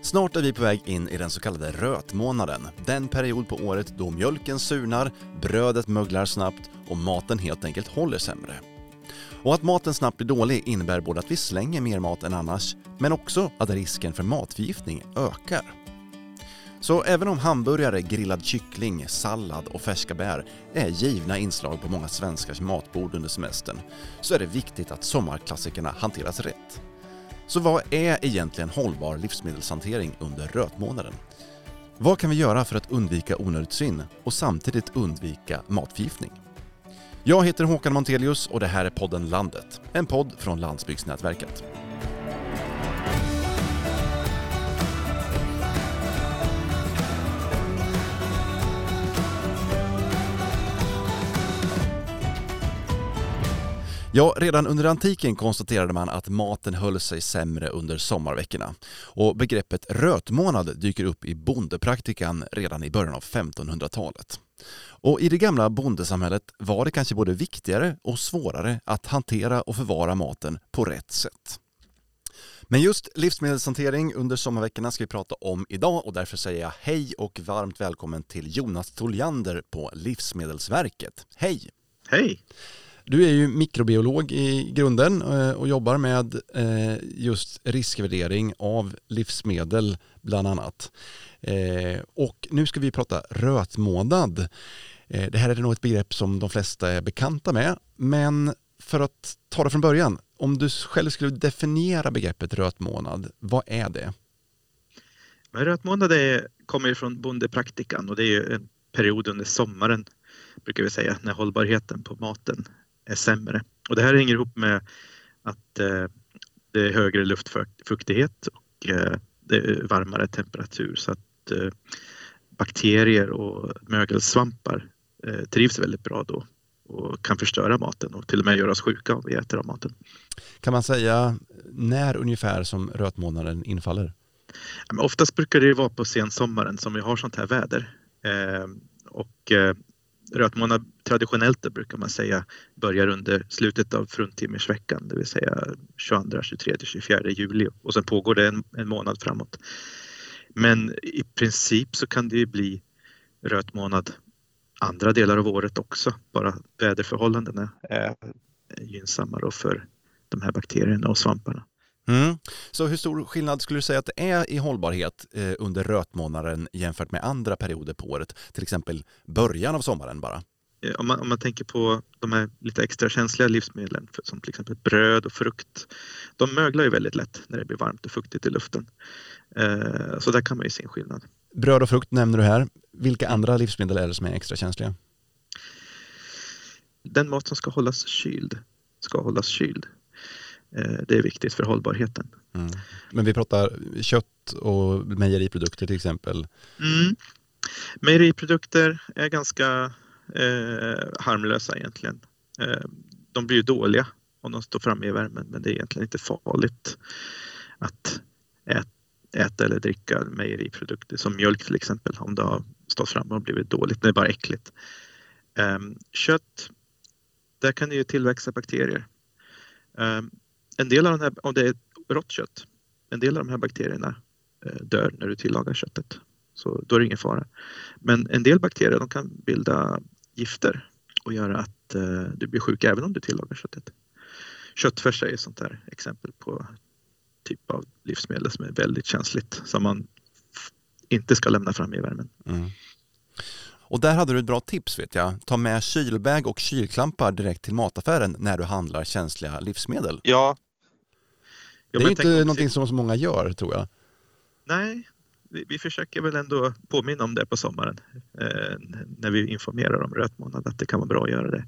Snart är vi på väg in i den så kallade rötmånaden. Den period på året då mjölken surnar, brödet möglar snabbt och maten helt enkelt håller sämre. Och att maten snabbt blir dålig innebär både att vi slänger mer mat än annars, men också att risken för matförgiftning ökar. Så även om hamburgare, grillad kyckling, sallad och färska bär är givna inslag på många svenskars matbord under semestern så är det viktigt att sommarklassikerna hanteras rätt. Så vad är egentligen hållbar livsmedelshantering under rötmånaden? Vad kan vi göra för att undvika onödigt svinn och samtidigt undvika matförgiftning? Jag heter Håkan Montelius och det här är podden Landet, en podd från Landsbygdsnätverket. Ja, redan under antiken konstaterade man att maten höll sig sämre under sommarveckorna. Och begreppet rötmånad dyker upp i bondepraktikan redan i början av 1500-talet. Och i det gamla bondesamhället var det kanske både viktigare och svårare att hantera och förvara maten på rätt sätt. Men just livsmedelshantering under sommarveckorna ska vi prata om idag och därför säger jag hej och varmt välkommen till Jonas Toljander på Livsmedelsverket. Hej! Hej! Du är ju mikrobiolog i grunden eh, och jobbar med eh, just riskvärdering av livsmedel bland annat. Eh, och nu ska vi prata rötmånad. Det här är nog ett begrepp som de flesta är bekanta med, men för att ta det från början, om du själv skulle definiera begreppet rötmånad, vad är det? Rötmånad är, kommer från bondepraktikan och det är en period under sommaren brukar vi säga, när hållbarheten på maten är sämre. Och det här hänger ihop med att eh, det är högre luftfuktighet och eh, det är varmare temperatur så att eh, bakterier och mögelsvampar eh, trivs väldigt bra då och kan förstöra maten och till och med göra oss sjuka om vi äter av maten. Kan man säga när ungefär som rötmånaden infaller? Ja, oftast brukar det vara på sensommaren som vi har sånt här väder. Eh, och eh, rötmånad traditionellt då brukar man säga börjar under slutet av fruntimmersveckan, det vill säga 22, 23, 24 juli och sen pågår det en, en månad framåt. Men i princip så kan det ju bli rötmånad andra delar av året också, bara väderförhållandena är gynnsammare för de här bakterierna och svamparna. Mm. Så hur stor skillnad skulle du säga att det är i hållbarhet eh, under rötmånaden jämfört med andra perioder på året? Till exempel början av sommaren bara? Eh, om man, om man tänker på de här lite extra känsliga livsmedlen som till exempel bröd och frukt. De möglar ju väldigt lätt när det blir varmt och fuktigt i luften. Eh, så där kan man ju se en skillnad. Bröd och frukt nämner du här. Vilka andra livsmedel är det som är extra känsliga? Den mat som ska hållas kyld ska hållas kyld. Eh, det är viktigt för hållbarheten. Mm. Men vi pratar kött och mejeriprodukter till exempel. Mm. Mejeriprodukter är ganska eh, harmlösa egentligen. Eh, de blir ju dåliga om de står framme i värmen men det är egentligen inte farligt att äta, eller dricka mejeriprodukter som mjölk till exempel om det har stått framme och blivit dåligt. Det är bara äckligt. Eh, kött, där kan det ju tillväxa bakterier. Ehm, en del av den här, om det är rått kött, en del av de här bakterierna eh, dör när du tillagar köttet. Så då är det ingen fara. Men en del bakterier de kan bilda gifter och göra att eh, du blir sjuk även om du tillagar köttet. Köttfärs är ett sånt där exempel på typ av livsmedel som är väldigt känsligt som man inte ska lämna fram i värmen. Mm. Och där hade du ett bra tips vet jag. Ta med kylbag och kylklampar direkt till mataffären när du handlar känsliga livsmedel. Ja, det är inte någonting som så många gör tror jag. Nej, vi, vi, försöker väl ändå påminna om det på sommaren eh, när vi informerar om rötmånad att det kan vara bra att göra det.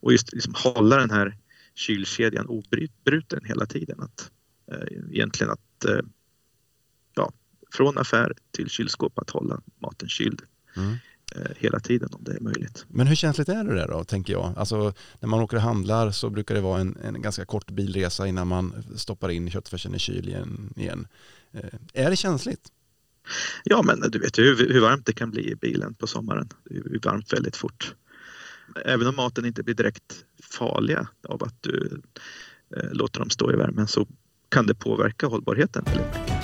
Och just liksom hålla den här kylkedjan obruten hela tiden. Att, eh, egentligen att eh, ja, från affär till kylskåp att hålla maten kyld. Mm. Eh, hela tiden om det är möjligt. Men hur känsligt är det där då, tänker jag? Alltså, när man åker och handlar så brukar det vara en, en ganska kort bilresa innan man stoppar in köttfärsen i kyl igen. igen. Eh, är det känsligt? Ja, men du vet ju hur, hur varmt det kan bli i bilen på sommaren. Det är varmt väldigt fort. Även om maten inte blir direkt farliga av att du eh, låter dem stå i värmen så kan det påverka hållbarheten väldigt mycket.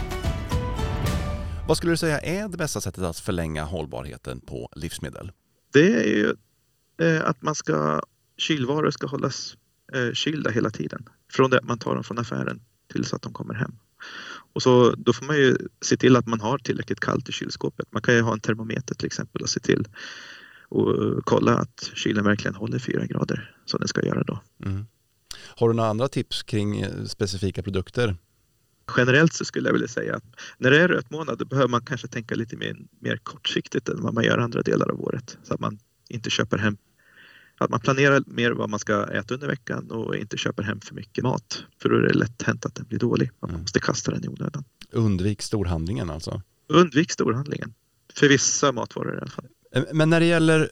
Vad skulle du säga är det bästa sättet att förlänga hållbarheten på livsmedel? Det är ju eh, att man ska, kylvaror ska hållas eh, kylda hela tiden. Från det att man tar dem från affären tills att de kommer hem. Och så, då får man ju se till att man har tillräckligt kallt i kylskåpet. Man kan ju ha en termometer till exempel och se till och kolla att kylen verkligen håller fyra grader som den ska göra då. Mm. Har du några andra tips kring eh, specifika produkter? Generellt så skulle jag vilja säga att när det är röt månad då behöver man kanske tänka lite mer, mer kortsiktigt än vad man gör andra delar av året. Så att man inte köper hem att man planerar mer vad man ska äta under veckan och inte köper hem för mycket mat. För då är det lätt hänt att den blir dålig. Man mm. måste kasta den i onödan. Undvik storhandlingen alltså? Undvik storhandlingen. För vissa matvaror i alla fall. Eh, men när det gäller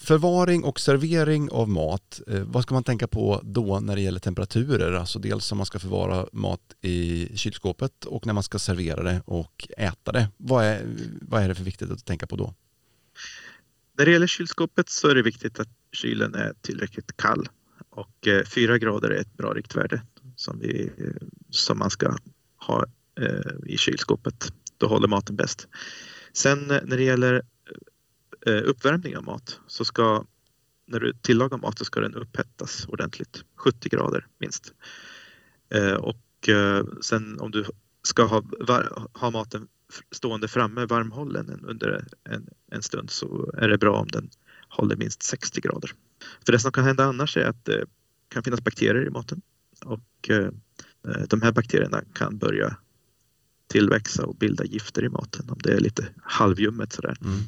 förvaring och servering av mat, eh, vad ska man tänka på då när det gäller temperaturer? Alltså dels om man ska förvara mat i kylskåpet och när man ska servera det och äta det. Vad är, vad är det för viktigt att tänka på då? När det gäller kylskåpet så är det viktigt att kylen är tillräckligt kall och eh, 4 grader är ett bra riktvärde som, vi, eh, som man ska ha eh, i kylskåpet. Då håller maten bäst. Sen när det gäller uppvärmning av mat så ska när du tillagar mat så ska den upphettas ordentligt, 70 grader minst. Och sen om du ska ha, ha maten stående framme varmhållen under en, en stund så är det bra om den håller minst 60 grader. För det som kan hända annars är att det kan finnas bakterier i maten och eh, eh, de här bakterierna kan börja tillväxa och bilda gifter i maten om det är lite halvljummet sådär. Mm.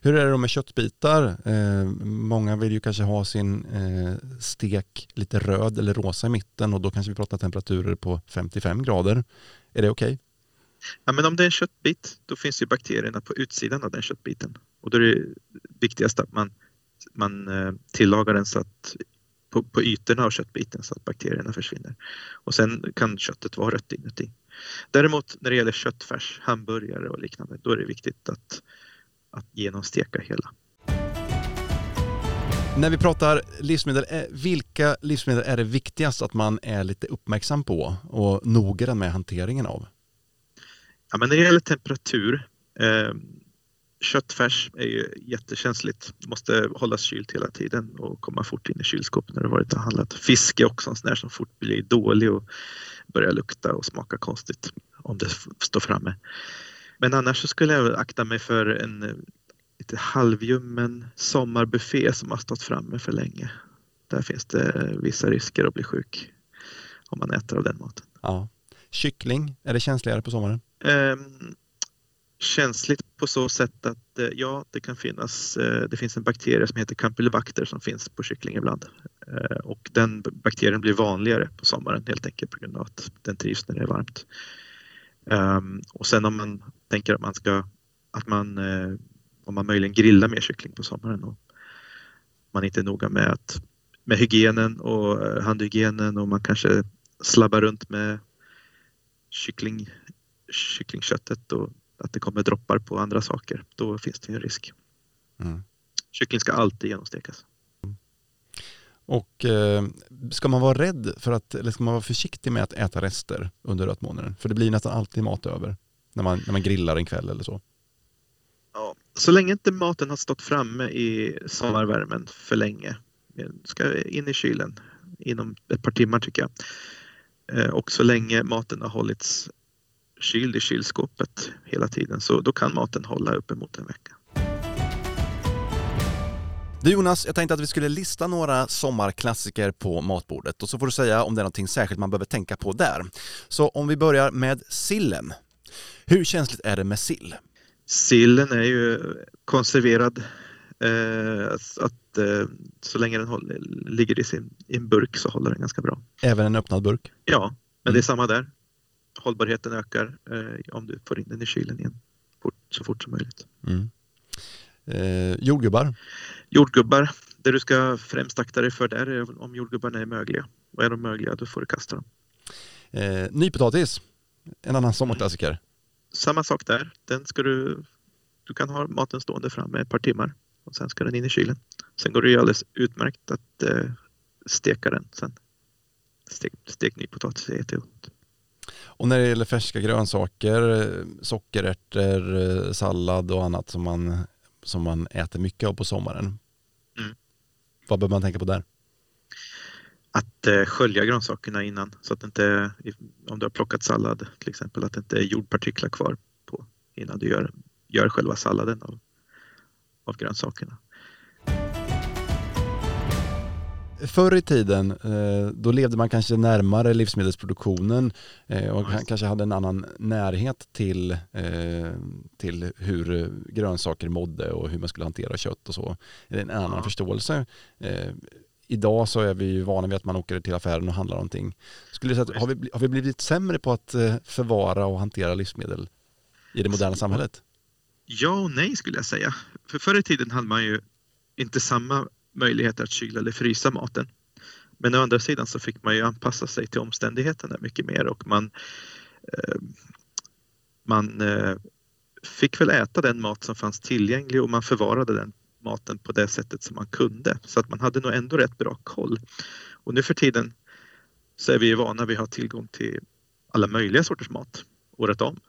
Hur är det då med köttbitar? Eh, många vill ju kanske ha sin eh, stek lite röd eller rosa i mitten och då kanske vi pratar temperaturer på 55 grader. Är det okej? Okay? Ja, men om det är en köttbit, då finns ju bakterierna på utsidan av den köttbiten. Och då är det viktigast att man, man eh, tillagar den så att på, på ytorna av köttbiten så att bakterierna försvinner. Och sen kan köttet vara rött inuti. Däremot när det gäller köttfärs, hamburgare och liknande, då är det viktigt att att genomsteka hela. När vi pratar livsmedel, eh, vilka livsmedel är det viktigast att man är lite uppmärksam på och noggrann med hanteringen av? Ja, men när det gäller temperatur, eh, köttfärs är ju jättekänsligt. Det måste hållas kylt hela tiden och komma fort in i kylskåpet när det varit och handlat. Fisk är också en sån där som fort blir dålig och börjar lukta och smaka konstigt om det står framme. Men annars så skulle jag akta mig för en eh, lite halvljummen sommarbuffé som har stått framme för länge. Där finns det vissa risker att bli sjuk om man äter av den maten. Ja. Kyckling, är det känsligare på sommaren? Ehm, känsligt på så sätt att eh, ja, det kan finnas, eh, det finns en bakterie som heter Campylobacter som finns på kyckling ibland. Eh, och den bakterien blir vanligare på sommaren helt enkelt på grund av att den trivs när det är varmt. Ehm, och sen om man tänker att man ska, att man, eh, om man möjligen grillar mer kyckling på sommaren och man inte är noga med, att, med hygienen och eh, handhygienen och man kanske slabbar runt med kyckling, kycklingköttet och att det kommer droppar på andra saker, då finns det en risk. Mm. Kyckling ska alltid genomstekas. Och eh, ska man vara rädd för att, eller ska man vara försiktig med att äta rester under rötmånaden? För det blir nästan alltid mat över när man, när man grillar en kväll eller så. Ja, så länge inte maten har stått framme i sommarvärmen för länge, ska in i kylen inom ett par timmar tycker jag. Eh, och så länge maten har hållits kyld i kylskåpet hela tiden så då kan maten hålla uppemot en vecka. Du Jonas, jag tänkte att vi skulle lista några sommarklassiker på matbordet och så får du säga om det är någonting särskilt man behöver tänka på där. Så om vi börjar med sillen. Hur känsligt är det med sill? Sillen är ju konserverad. Eh, att, eh, så länge den håller, ligger i, sin, i en burk så håller den ganska bra. Även en öppnad burk? Ja, men mm. det är samma där. Hållbarheten ökar eh, om du får in den i kylen igen fort, så fort som möjligt. Mm. Eh, jordgubbar? Jordgubbar, det du ska främst akta dig för där är om jordgubbarna är mögliga. Och är de mögliga då får du kasta dem. Eh, nypotatis, en annan sommarklassiker. Samma sak där. Den ska du, du kan ha maten stående framme ett par timmar och sen ska den in i kylen. Sen går det ju alldeles utmärkt att eh, steka den sen. Stek, stekt nypotatis är jättegott. Och när det gäller färska grönsaker, sockerärtor, sallad och annat som man, som man äter mycket av på sommaren. Mm. Vad bör man tänka på där? Att eh, skölja grönsakerna innan så att inte, om du har plockat sallad till exempel, att det inte är jordpartiklar kvar på innan du gör, gör själva salladen av, av grönsakerna. Förr i tiden, eh, då levde man kanske närmare livsmedelsproduktionen eh, och kanske hade en annan närhet till, eh, till hur grönsaker mådde och hur man skulle hantera kött och så. En annan ja. förståelse. Idag så är vi ju vana vid att man åker till affären och handlar någonting. Skulle säga, har, vi, har vi blivit sämre på att förvara och hantera livsmedel i det moderna samhället? Ja och nej skulle jag säga. För förr i tiden hade man ju inte samma möjligheter att kyla eller frysa maten. Men å andra sidan så fick man ju anpassa sig till omständigheterna mycket mer och man, eh, man eh, fick väl äta den mat som fanns tillgänglig och man förvarade den maten på det sättet som man kunde. Så att man hade nog ändå rätt bra koll. Och nu för tiden så är vi ju vana vid att ha tillgång till alla möjliga sorters mat året om.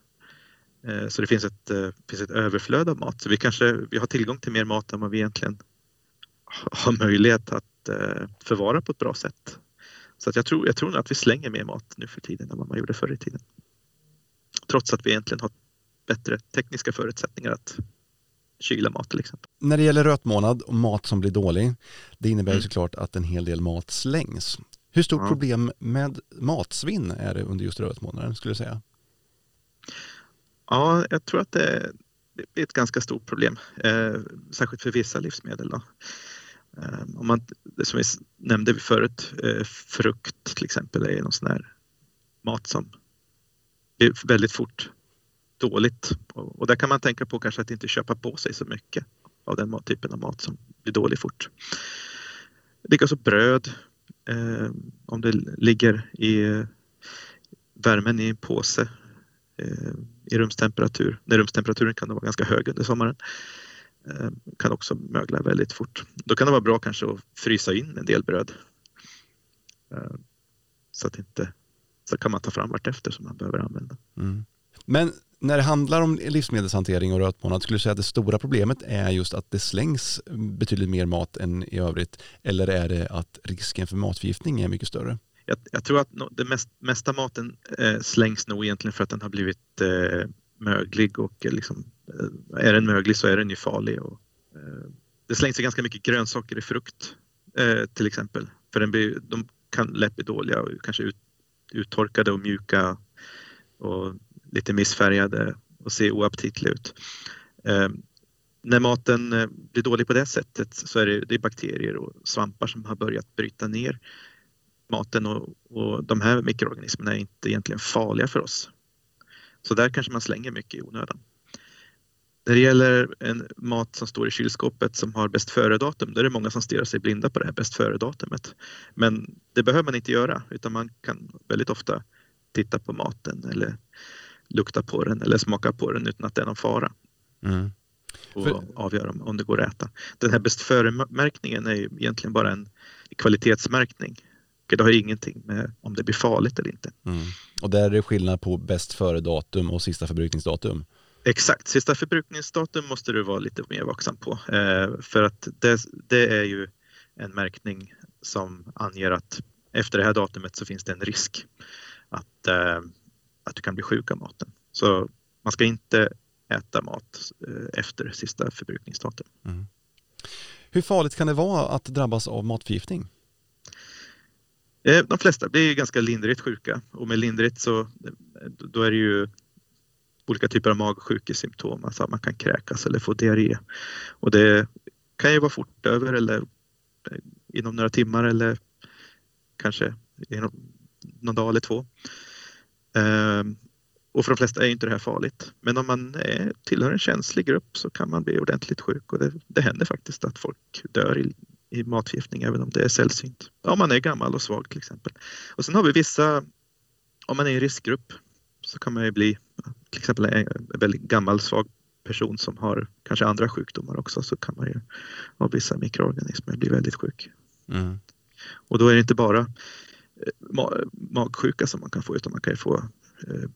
Eh, så det finns ett, finns ett överflöd av mat. Så vi kanske vi har tillgång till mer mat än vad vi egentligen har möjlighet att eh, förvara på ett bra sätt. Så att jag, tror, jag tror att vi slänger mer mat nu för tiden än vad man gjorde förr i tiden. Trots att vi egentligen har bättre tekniska förutsättningar att kyla mat till exempel. När det gäller rötmånad och mat som blir dålig, det innebär mm. såklart att en hel del mat slängs. Hur stort ja. problem med matsvinn är det under just rötmånaden skulle du säga? Ja, jag tror att det, är ett ganska stort problem, eh, särskilt för vissa livsmedel. Då. Ehm, om man, som vi nämnde förut, eh, frukt till exempel är någon sån här mat som blir väldigt fort dåligt. Och, där kan man tänka på kanske att inte köpa på sig så mycket av den typen av mat som blir dålig fort. Likaså bröd. Ehm, om det ligger i värmen i en påse ehm, i rumstemperatur. När rumstemperaturen kan vara ganska hög under sommaren. Eh, kan också mögla väldigt fort. Då kan det vara bra kanske att frysa in en del bröd. Eh, så att inte så kan man ta fram vartefter som man behöver använda. Mm. Men när det handlar om livsmedelshantering och rötmånad, skulle du säga att det stora problemet är just att det slängs betydligt mer mat än i övrigt? Eller är det att risken för matförgiftning är mycket större? Jag, jag tror att det mest, mesta maten eh, slängs nog egentligen för att den har blivit eh, möglig och eh, liksom, eh, är den möglig så är den ju farlig. Och, eh, det slängs ju ganska mycket grönsaker i frukt eh, till exempel. För den blir, de kan lätt bli dåliga och kanske ut, uttorkade och mjuka och lite missfärgade och se oaptitliga ut. när maten blir dålig på det sättet så är det, det är bakterier och svampar som har börjat bryta ner maten och, och de här mikroorganismerna är inte egentligen farliga för oss. Så där kanske man slänger mycket i onödan. När det gäller en mat som står i kylskåpet som har bäst före-datum, då är det många som stirrar sig blinda på det här bäst före-datumet. Men det behöver man inte göra utan man kan väldigt ofta titta på maten eller lukta på den eller smaka på den utan att det är någon fara. Mm. Och För... avgöra om det går att äta. Den här bäst före-märkningen är ju egentligen bara en kvalitetsmärkning det har ingenting med om det blir farligt eller inte. Mm. Och där är det skillnad på bäst före-datum och sista förbrukningsdatum? Exakt, sista förbrukningsdatum måste du vara lite mer vaksam på. Eh, för att det, det, är ju en märkning som anger att efter det här datumet så finns det en risk att, eh, att du kan bli sjuk av maten. Så man ska inte äta mat eh, efter sista förbrukningsdatum. Mm. Hur farligt kan det vara att drabbas av matförgiftning? Eh, de flesta blir ganska lindrigt sjuka och med lindrigt så då är det ju olika typer av magsjukesymptom, alltså att man kan kräkas eller få diarré. Och det kan ju vara fort över eller eh, inom några timmar eller kanske inom någon dag eller två. Ehm, och för de flesta är inte det här farligt. Men om man är, tillhör en känslig grupp så kan man bli ordentligt sjuk och det, det händer faktiskt att folk dör i, i matförgiftning även om det är sällsynt. Om man är gammal och svag till exempel. Och sen har vi vissa, om man är i riskgrupp så kan man ju bli till exempel en väldigt gammal svag person som har kanske andra sjukdomar också så kan man ju av vissa mikroorganismer bli väldigt sjuk. Mm. Och då är det inte bara eh, magsjuka som man kan få utan man kan ju få eh,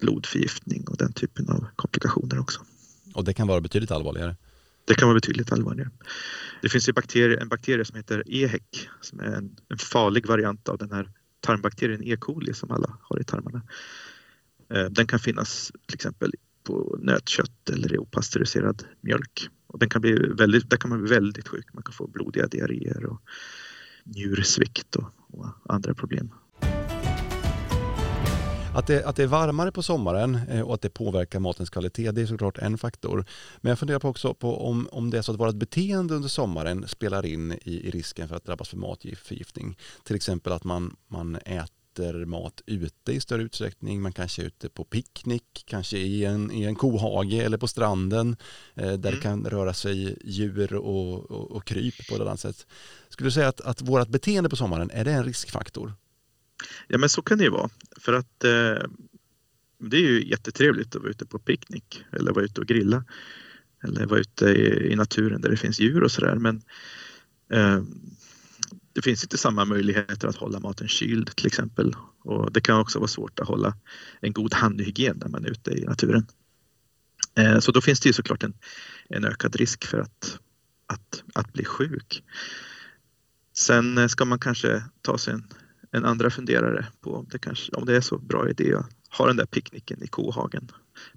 blodförgiftning och den typen av komplikationer också. Och det kan vara betydligt allvarligare? Det kan vara betydligt allvarligare. Det finns ju bakterie, en bakterie som heter EHEC som är en, en farlig variant av den här tarmbakterien E. coli som alla har i tarmarna. Eh, den kan finnas till exempel på nötkött eller i opastöriserad mjölk. Och den kan bli väldigt, där kan man bli väldigt sjuk. Man kan få blodiga diarréer och njursvikt och, och andra problem. Att det, att det är varmare på sommaren eh, och att det påverkar matens kvalitet, det är såklart en faktor. Men jag funderar på också på om, om det är så att vårt beteende under sommaren spelar in i, i risken för att drabbas för matförgiftning. Till exempel att man, man äter mat ute i större utsträckning. Man kanske är ute på picknick, kanske i en, i en kohage eller på stranden eh, där mm. det kan röra sig djur och, och, och kryp på ett annat sätt. Skulle du säga att, att vårt beteende på sommaren, är det en riskfaktor? Ja men så kan det ju vara. För att eh, det är ju jättetrevligt att vara ute på picknick eller vara ute och grilla. Eller vara ute i, i naturen där det finns djur och sådär. Men eh, det finns inte samma möjligheter att hålla maten kyld till exempel. Och det kan också vara svårt att hålla en god handhygien när man är ute i naturen. Eh, så då finns det ju såklart en, en ökad risk för att, att, att bli sjuk. Sen eh, ska man kanske ta sig en en andra funderare på om det, kanske, om det är så bra idé att ha den där picknicken i kohagen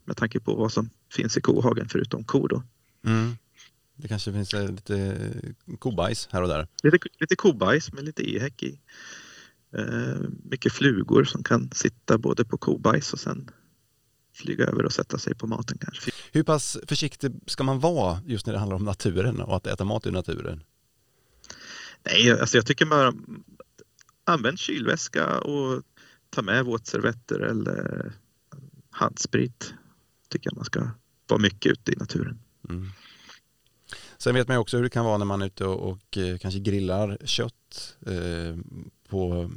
med tanke på vad som finns i kohagen förutom kor. Då. Mm. Det kanske finns eh, lite eh, kobajs här och där? Lite, lite kobajs med lite ehäck i. Eh, mycket flugor som kan sitta både på kobajs och sen flyga över och sätta sig på maten kanske. Hur pass försiktig ska man vara just när det handlar om naturen och att äta mat i naturen? Nej, alltså jag tycker man, använd kylväska och ta med våtservetter eller handsprit. Tycker jag man ska vara mycket ute i naturen. Mm. Sen vet man ju också hur det kan vara när man är ute och, och eh, kanske grillar kött eh, på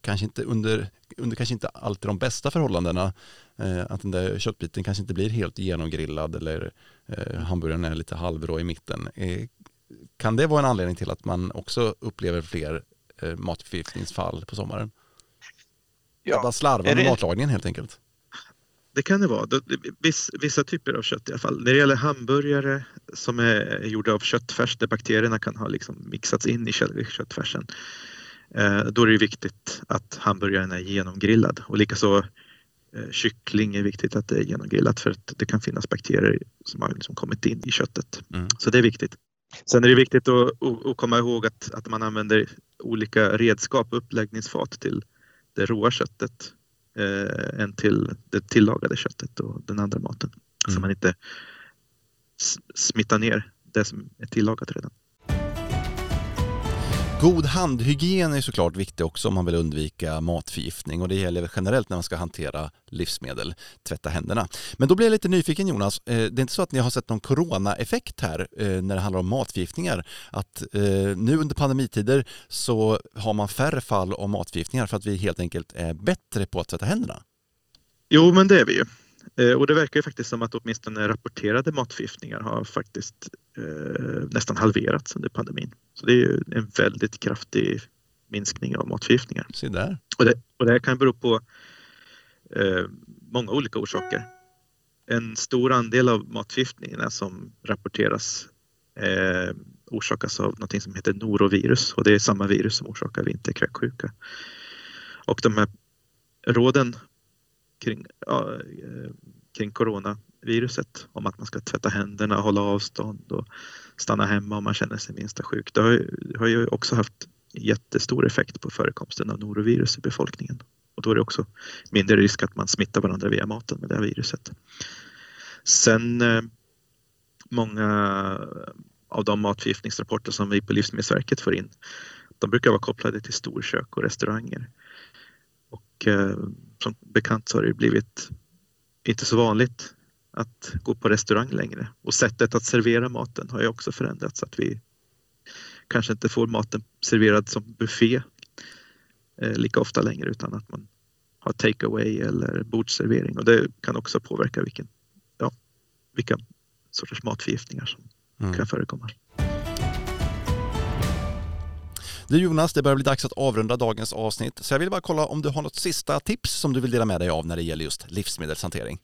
kanske inte under, under kanske inte alltid de bästa förhållandena. Eh, att den där köttbiten kanske inte blir helt genomgrillad eller eh, hamburgaren är lite halvrå i mitten. Eh, kan det vara en anledning till att man också upplever fler matförgiftningsfall på sommaren. Ja. Att man slarvar med det... matlagningen helt enkelt. Det kan det vara. Viss, vissa typer av kött i alla fall. När det gäller hamburgare som är gjorda av köttfärs där bakterierna kan ha liksom mixats in i köttfärsen. Eh, då är det viktigt att hamburgaren är genomgrillad och likaså eh, kyckling är viktigt att det är genomgrillat för att det kan finnas bakterier som har liksom kommit in i köttet. Mm. Så det är viktigt. Sen är det viktigt att, att, komma ihåg att, att man använder olika redskap, uppläggningsfat till det råa köttet eh, än till det tillagade köttet och den andra maten. Mm. Så man inte smittar ner det som är tillagat redan. God handhygien är såklart viktig också om man vill undvika matförgiftning och det gäller generellt när man ska hantera livsmedel, tvätta händerna. Men då blir jag lite nyfiken Jonas, eh, det är inte så att ni har sett någon coronaeffekt här eh, när det handlar om matförgiftningar? Att eh, nu under pandemitider så har man färre fall av matförgiftningar för att vi helt enkelt är bättre på att tvätta händerna? Jo, men det är vi ju. Eh, och det verkar ju faktiskt som att åtminstone rapporterade matförgiftningar har faktiskt eh, nästan halverats under pandemin. Så det är ju en väldigt kraftig minskning av matförgiftningar. Se där. Och det, och det här kan bero på eh, många olika orsaker. En stor andel av matförgiftningarna som rapporteras eh, orsakas av något som heter norovirus och det är samma virus som orsakar vinterkräksjuka. Och de här råden kring, ja, eh, kring coronaviruset om att man ska tvätta händerna, hålla avstånd och stanna hemma om man känner sig minsta sjuk. Det har, har ju också haft jättestor effekt på förekomsten av norovirus i befolkningen. Och då är det också mindre risk att man smittar varandra via maten med det här viruset. Sen eh, många av de matförgiftningsrapporter som vi på Livsmedelsverket får in, de brukar vara kopplade till storkök och restauranger. Och eh, som bekant så har det blivit inte så vanligt att gå på restaurang längre och sättet att servera maten har ju också förändrats att vi kanske inte får maten serverad som buffé eh, lika ofta längre utan att man har take away eller bordsservering och det kan också påverka vilken, ja, vilka sorters matförgiftningar som mm. kan förekomma. Du Jonas, det börjar bli dags att avrunda dagens avsnitt, så jag vill bara kolla om du har något sista tips som du vill dela med dig av när det gäller just livsmedelshantering?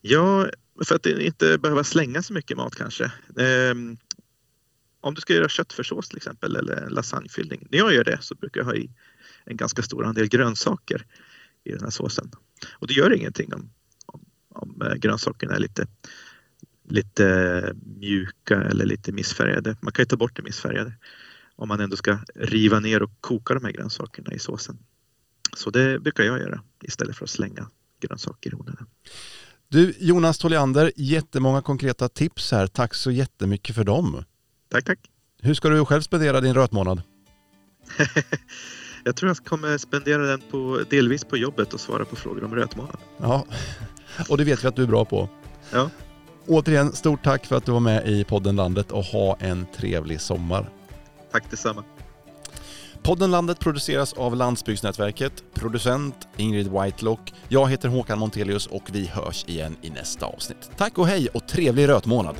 Ja, för att inte behöva slänga så mycket mat kanske. Um, om du ska göra köttfärssås till exempel eller lasagnefyllning. När jag gör det så brukar jag ha i en ganska stor andel grönsaker i den här såsen. Och det gör ingenting om, om, om eh, grönsakerna är lite, lite mjuka eller lite missfärgade. Man kan ju ta bort det missfärgade om man ändå ska riva ner och koka de här grönsakerna i såsen. Så det brukar jag göra istället för att slänga grönsaker i onödan. Du Jonas Toliander, jättemånga konkreta tips här. Tack så jättemycket för dem. Tack, tack. Hur ska du själv spendera din rötmånad? jag tror jag kommer spendera den på, delvis på jobbet och svara på frågor om rötmånad. Ja, och det vet vi att du är bra på. Ja. Återigen, stort tack för att du var med i podden Landet och ha en trevlig sommar. Tack detsamma. Podden Landet produceras av Landsbygdsnätverket, producent Ingrid Whitelock. Jag heter Håkan Montelius och vi hörs igen i nästa avsnitt. Tack och hej och trevlig rötmånad!